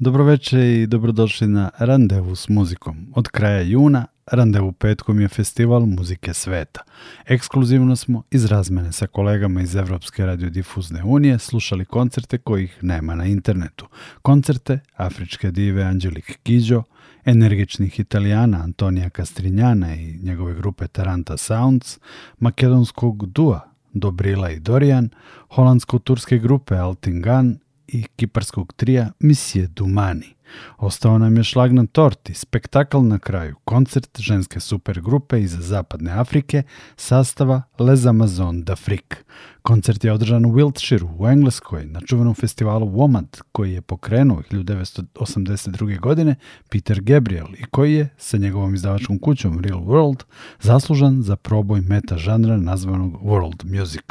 Dobroveče i dobrodošli na Randevu s muzikom. Od kraja juna Randevu petkom je festival muzike sveta. Ekskluzivno smo iz razmene sa kolegama iz Evropske radiodifuzne unije slušali koncerte kojih nema na internetu. Koncerte afričke dive Angelik Kidjo, energičnih italijana Antonija Kastrinjana i njegove grupe Taranta Sounds, makedonskog dua Dobrila i Dorijan, holandsko-turske grupe Altingan i kiparskog trija Misije Dumani. Ostao nam je šlag na torti, spektakl na kraju, koncert ženske supergrupe iz Zapadne Afrike, sastava Les Amazon d'Afrique. Koncert je održan u Wiltshire u Engleskoj na čuvenom festivalu WOMAD koji je pokrenuo 1982. godine Peter Gabriel i koji je sa njegovom izdavačkom kućom Real World zaslužan za proboj meta žanra nazvanog World Music.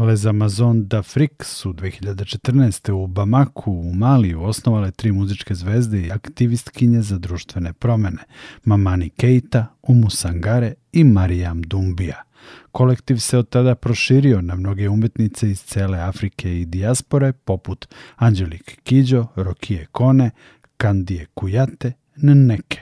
Les Amazon d'Afrique su 2014. u Bamaku u Maliju osnovale tri muzičke zvezde i aktivistkinje za društvene promene Mamani Keita, Umu Sangare i Marijam Dumbija – Kolektiv se od tada proširio na mnoge umetnice iz cele Afrike i dijaspore, poput Angelik Kidjo, Rokije Kone, Kandije Kujate, Nneke.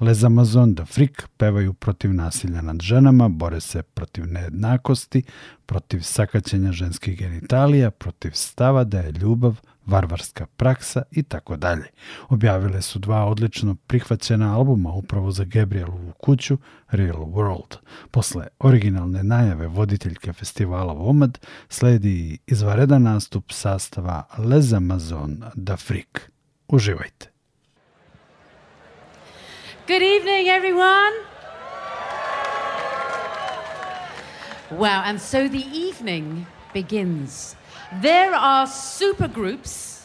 Les Amazon d'Afrique pevaju protiv nasilja nad ženama, bore se protiv nejednakosti, protiv sakaćenja ženskih genitalija, protiv stava da je ljubav varvarska praksa i tako dalje. Objavile su dva odlično prihvaćena albuma upravo za Gabrielovu kuću Real World. Posle originalne najave voditeljke festivala Vomad sledi izvaredan nastup sastava Les Amazon d'Afrique. Uživajte! Good evening, everyone. Wow, and so the evening begins. There are supergroups,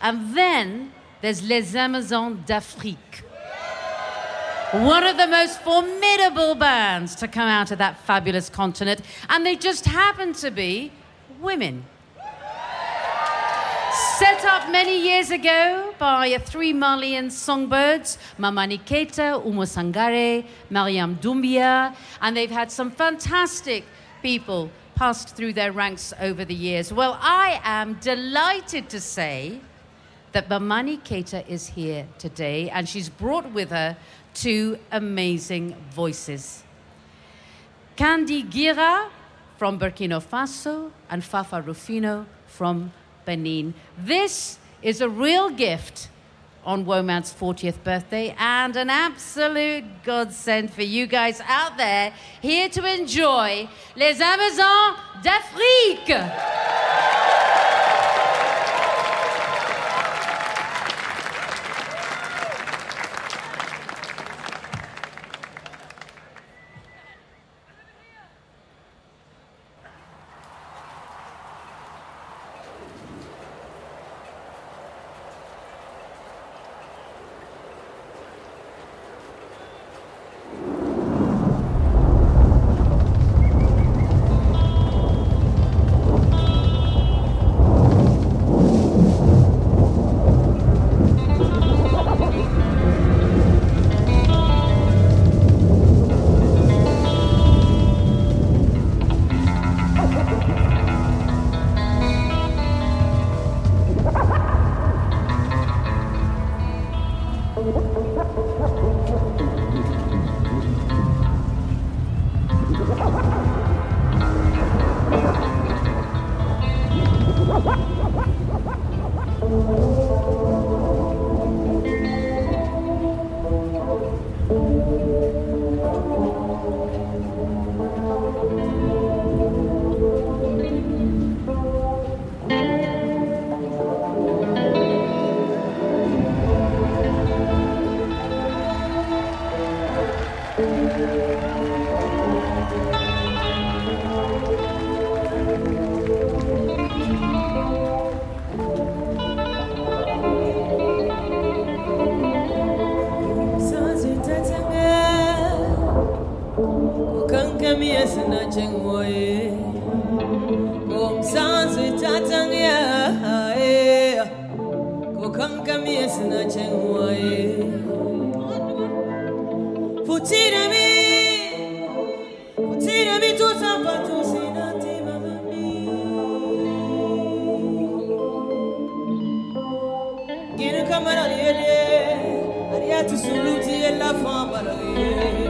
and then there's Les Amazones d'Afrique. One of the most formidable bands to come out of that fabulous continent, and they just happen to be women. Set up many years ago by three Malian songbirds, Mamani Keita, Oumou Sangaré, Mariam Doumbia, and they've had some fantastic people passed through their ranks over the years. Well, I am delighted to say that Mamani Keita is here today, and she's brought with her two amazing voices. Kandy Guira from Burkina Faso and Fafa Ruffino from Benin. This is a real gift on Womad's 40th birthday and an absolute godsend for you guys out there here to enjoy Les Amazones d'Afrique. tu suluti e la fambala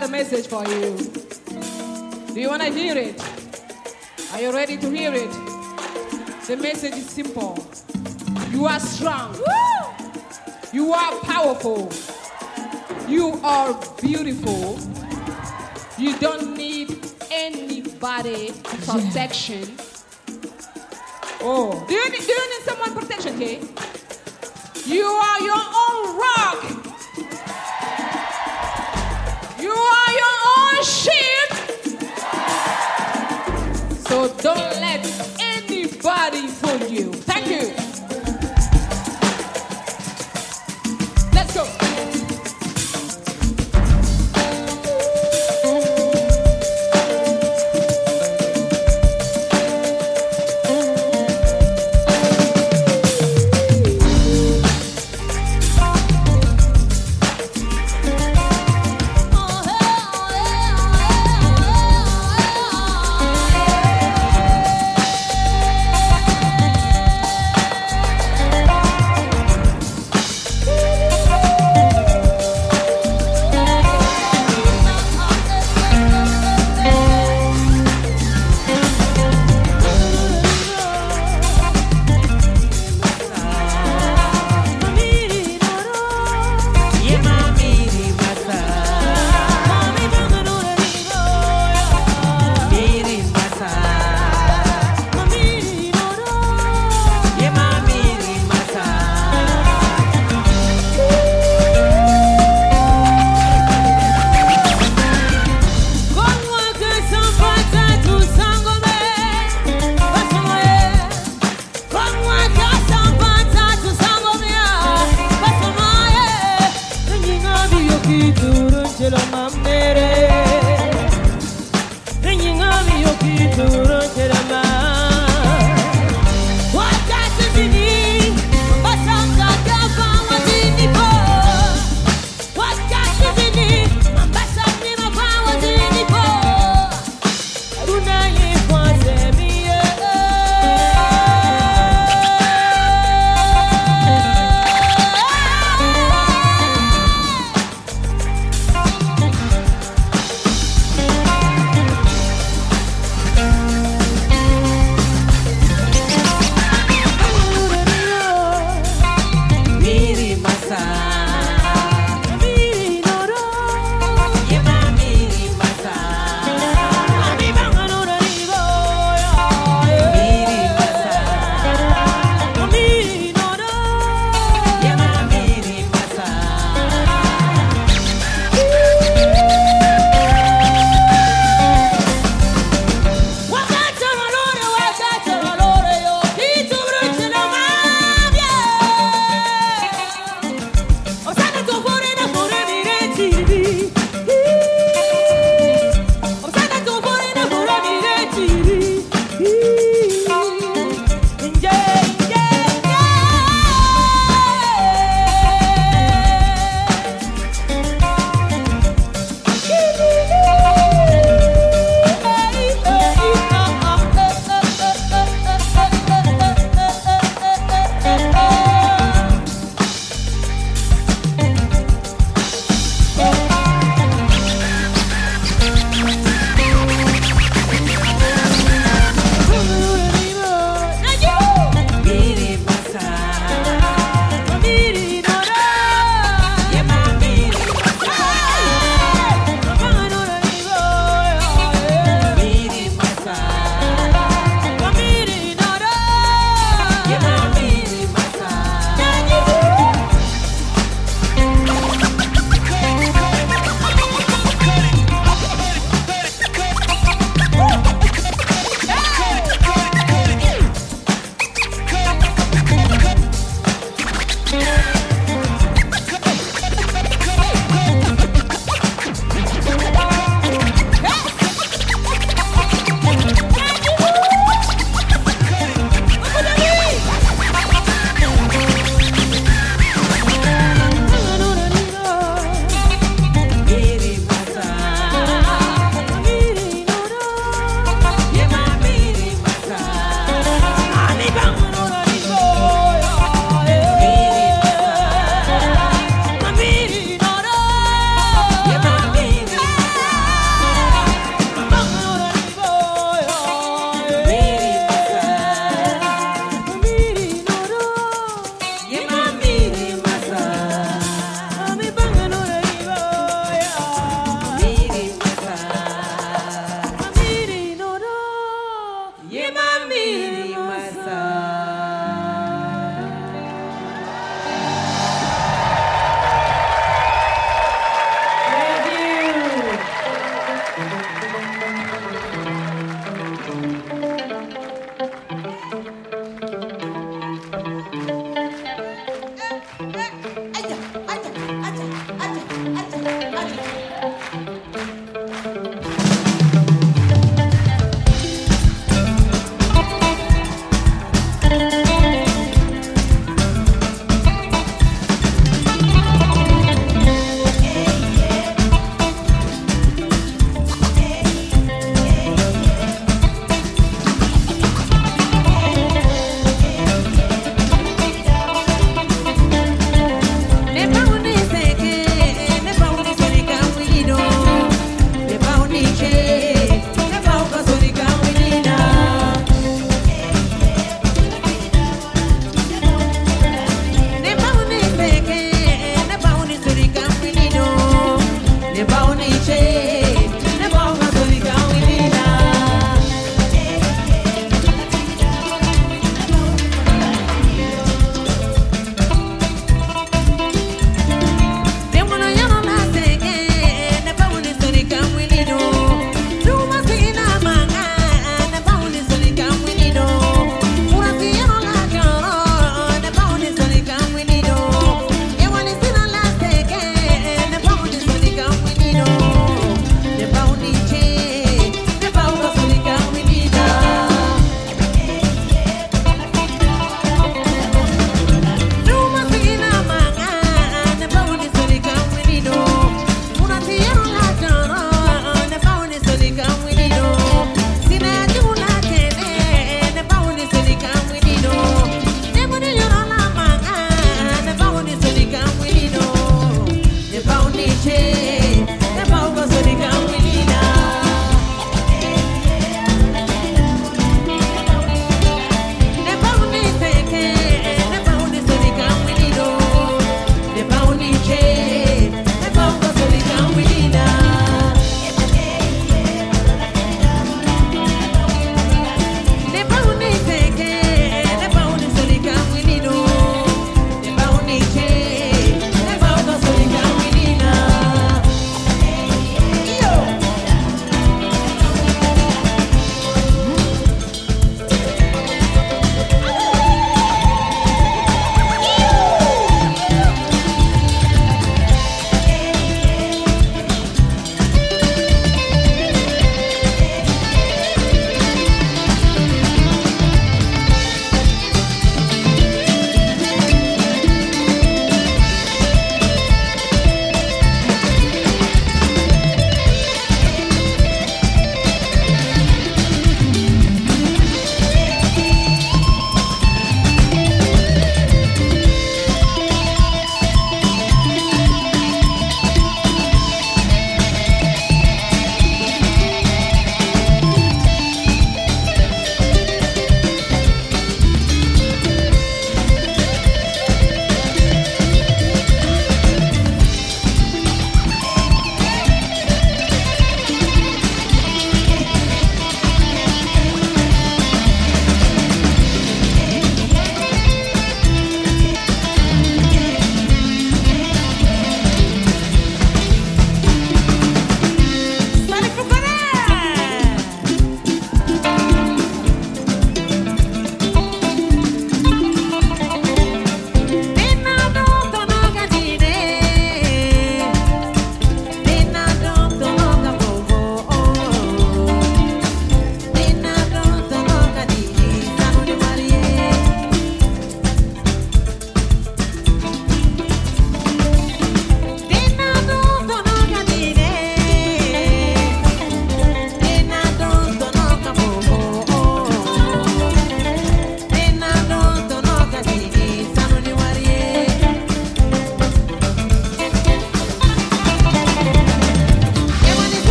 got a message for you. Do you want to hear it? Are you ready to hear it? The message is simple. You are strong. You are powerful. You are beautiful. You don't need anybody protection. Oh, do you need, do you need someone protection here? You are your own rock. Don't let anybody fool you.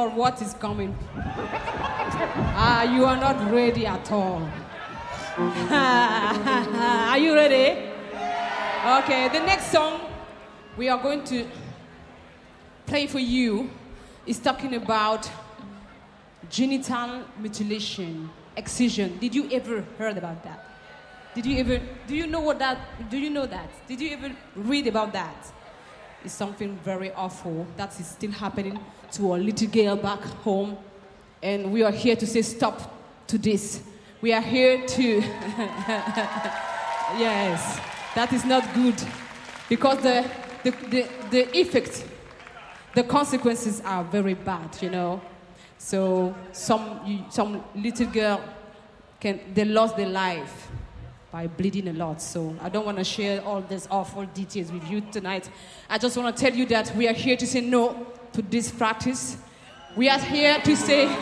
For what is coming. Ah, you are not ready at all. are you ready? Okay, the next song we are going to play for you is talking about genital mutilation, excision. Did you ever heard about that? Did you ever do you know what that do you know that? Did you ever read about that? It's something very awful that is still happening to a little girl back home. And we are here to say stop to this. We are here to Yes, that is not good. Because the the, the, the effect, the consequences are very bad, you know. So some some little girl can they lost their life by bleeding a lot. So I don't want to share all these awful details with you tonight. I just want to tell you that we are here to say no to this practice. We are here to say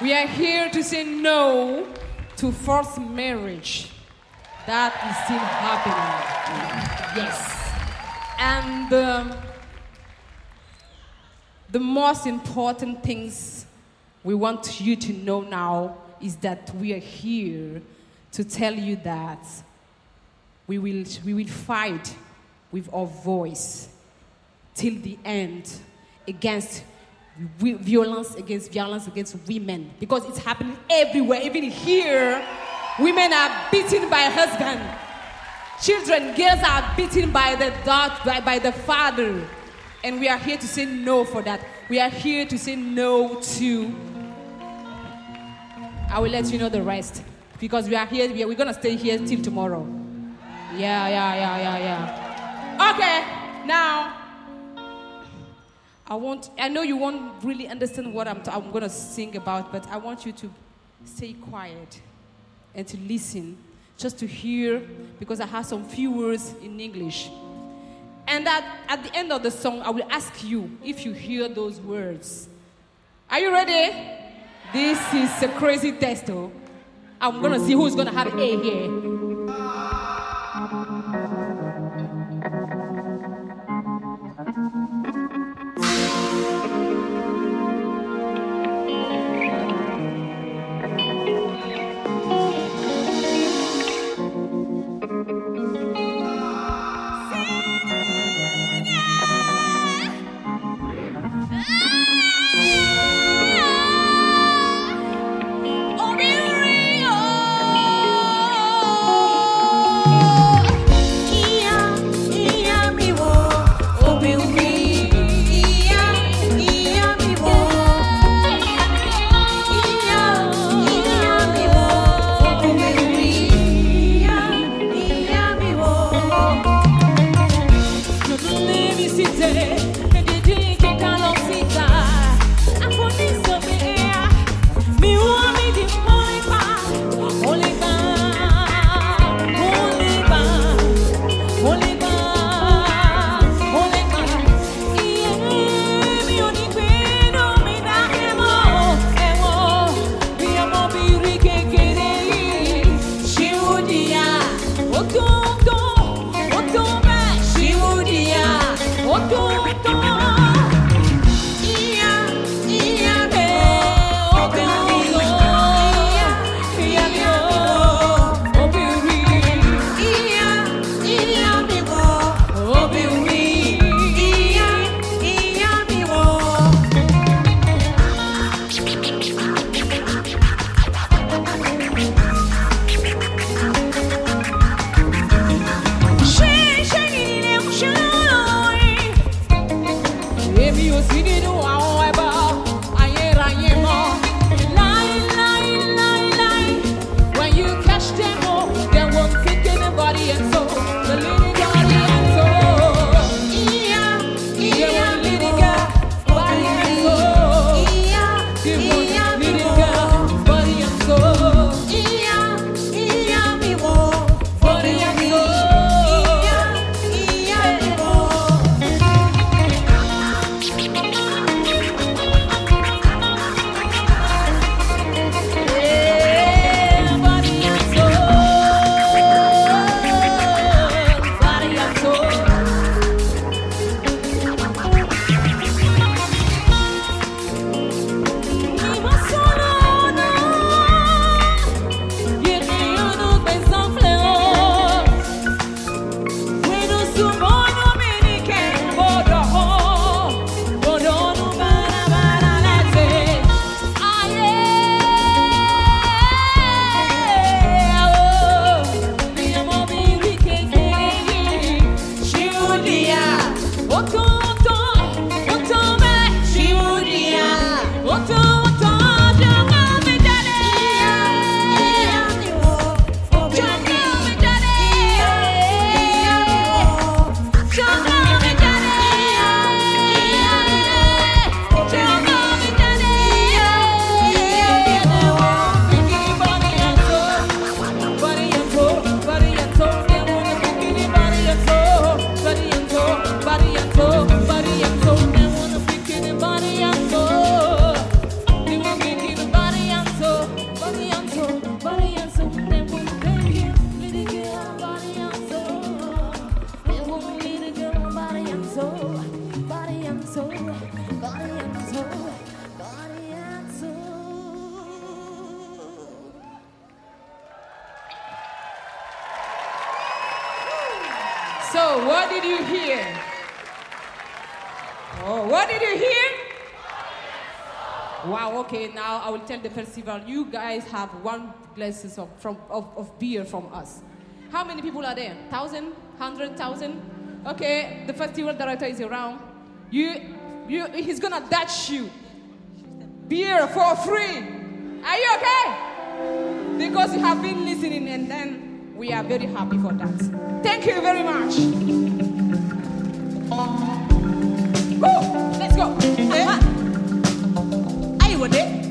we are here to say no to forced marriage. That is still happening. Yes. And um, the most important things we want you to know now is that we are here to tell you that we will, we will fight with our voice till the end against violence against violence against women because it's happening everywhere even here women are beaten by husband children girls are beaten by the dad by, by the father and we are here to say no for that we are here to say no to I will let you know the rest. Because we are here, we're going to stay here till tomorrow. Yeah, yeah, yeah, yeah, yeah. Okay, now, I want, I know you won't really understand what I'm, t- I'm to sing about, but I want you to stay quiet and to listen, just to hear, because I have some few words in English. And at, at the end of the song, I will ask you if you hear those words. Are you ready? This is a crazy test, though. I'm gonna see who's gonna have A here. Festival you guys have one glasses of, from, of, of beer from us. How many people are there? Thousand? Hundred thousand? Okay, the festival director is around. You, you, he's gonna dash you beer for free. Are you okay? Because you have been listening and then we are very happy for that. Thank you very much. Woo, let's go. Aha. Aiwa dai.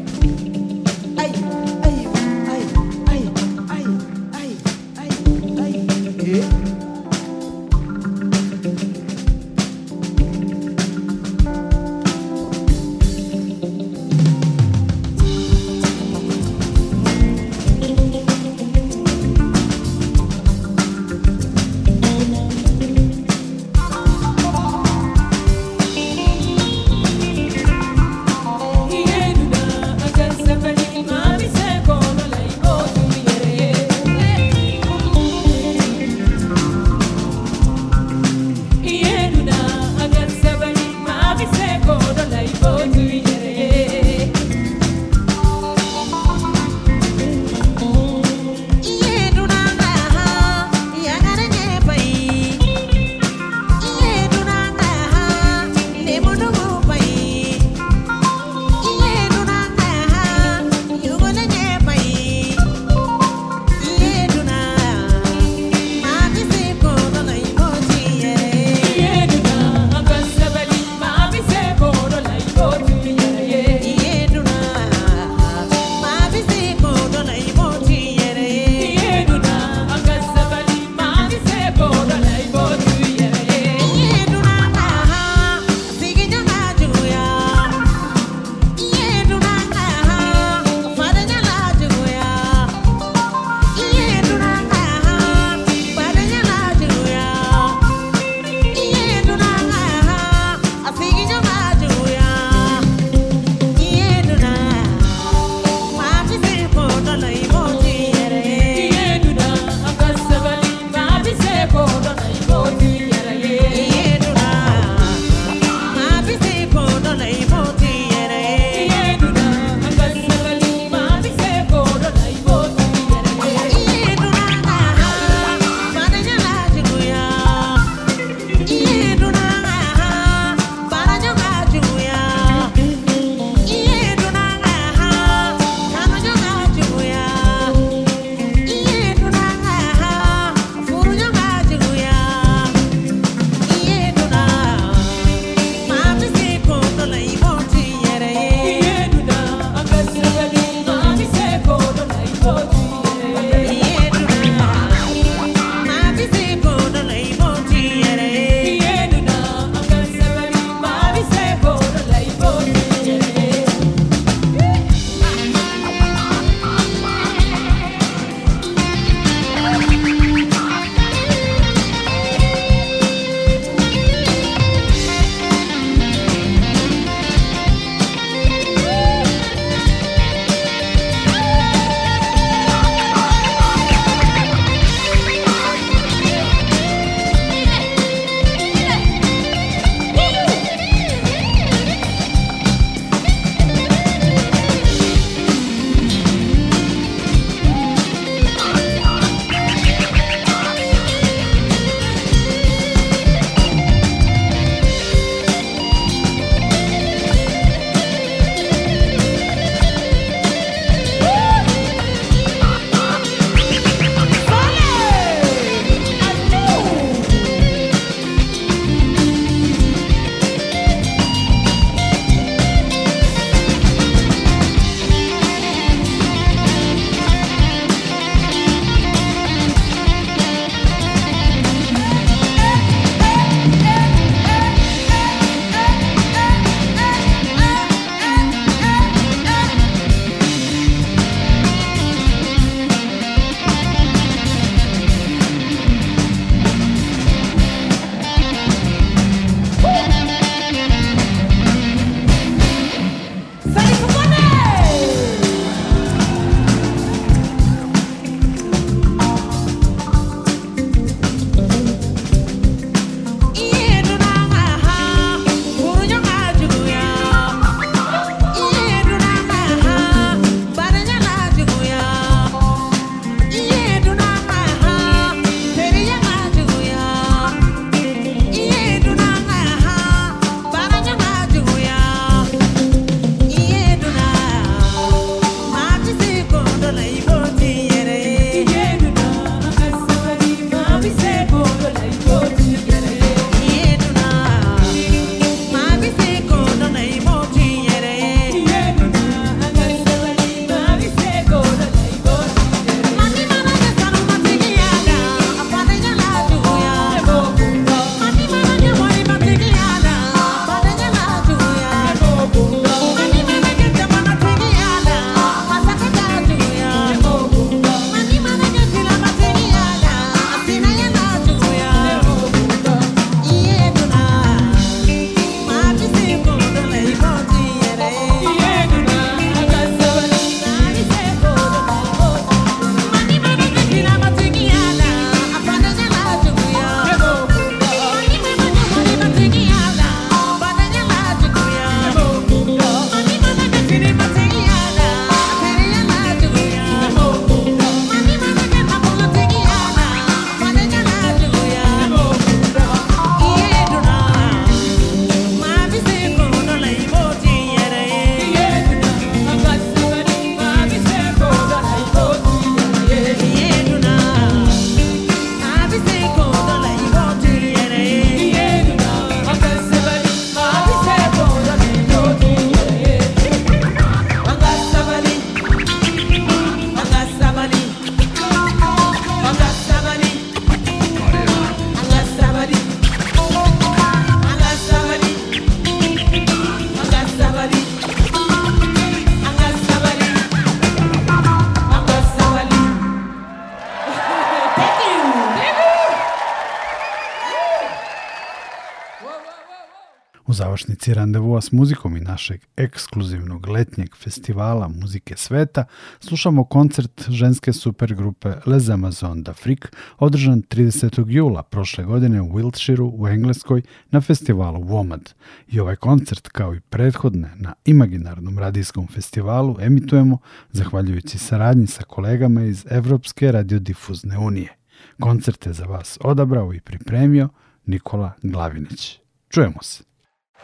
Završnici randevua s muzikom i našeg ekskluzivnog letnjeg festivala muzike sveta slušamo koncert ženske supergrupe Les Amazon d'Afrique održan 30. jula prošle godine u Wiltshireu u Engleskoj na festivalu WOMAD. I ovaj koncert kao i prethodne na imaginarnom radijskom festivalu emitujemo zahvaljujući saradnji sa kolegama iz Evropske radiodifuzne unije. Koncerte za vas odabrao i pripremio Nikola Glavinić. Čujemo se.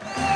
On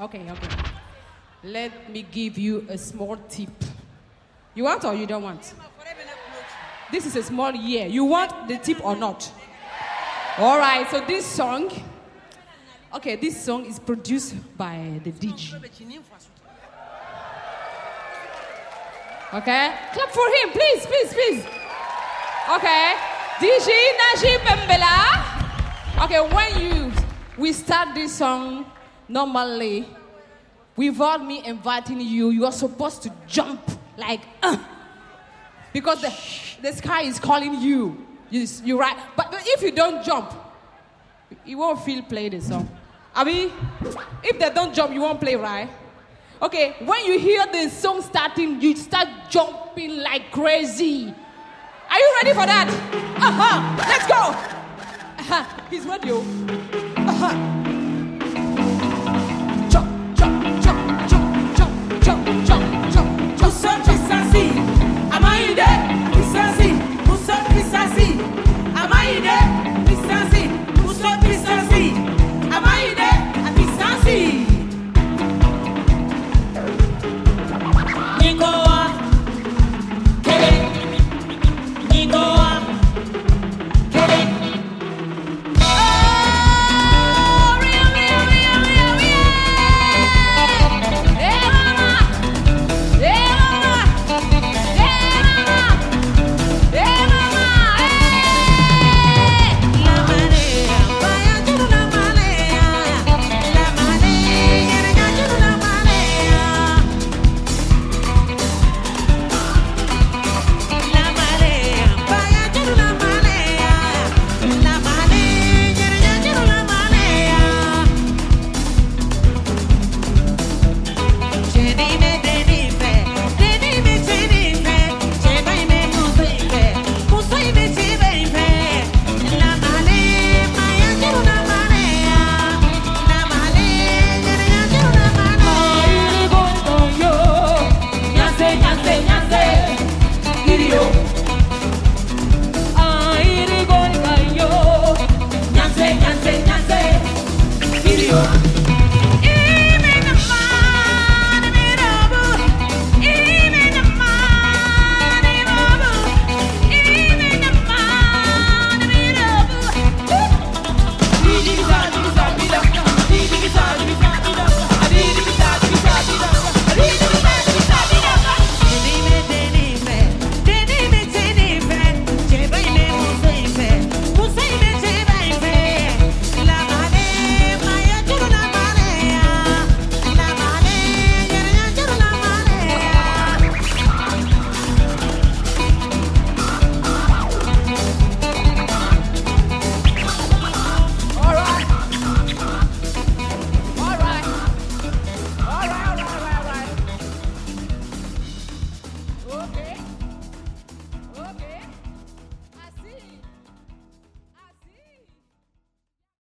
Okay. Okay. let me give you a small tip. You want or you don't want? This is a small year. You want the tip or not? All right, so this song, okay, this song is produced by the DJ. Okay, clap for him, please, please, please. Okay, DJ Najib Mbela. Okay, when you we start this song normally, without me inviting you, you are supposed to jump like, uh, because the, the sky is calling you. You, you right, but, if you don't jump, you won't feel play the song. I mean, if they don't jump, you won't play, right? Okay, when you hear the song starting, you start jumping like crazy. Are you ready for that? Uh huh. Let's go. Uh-huh. He's ready. oh. Uh-huh. se eu dissesse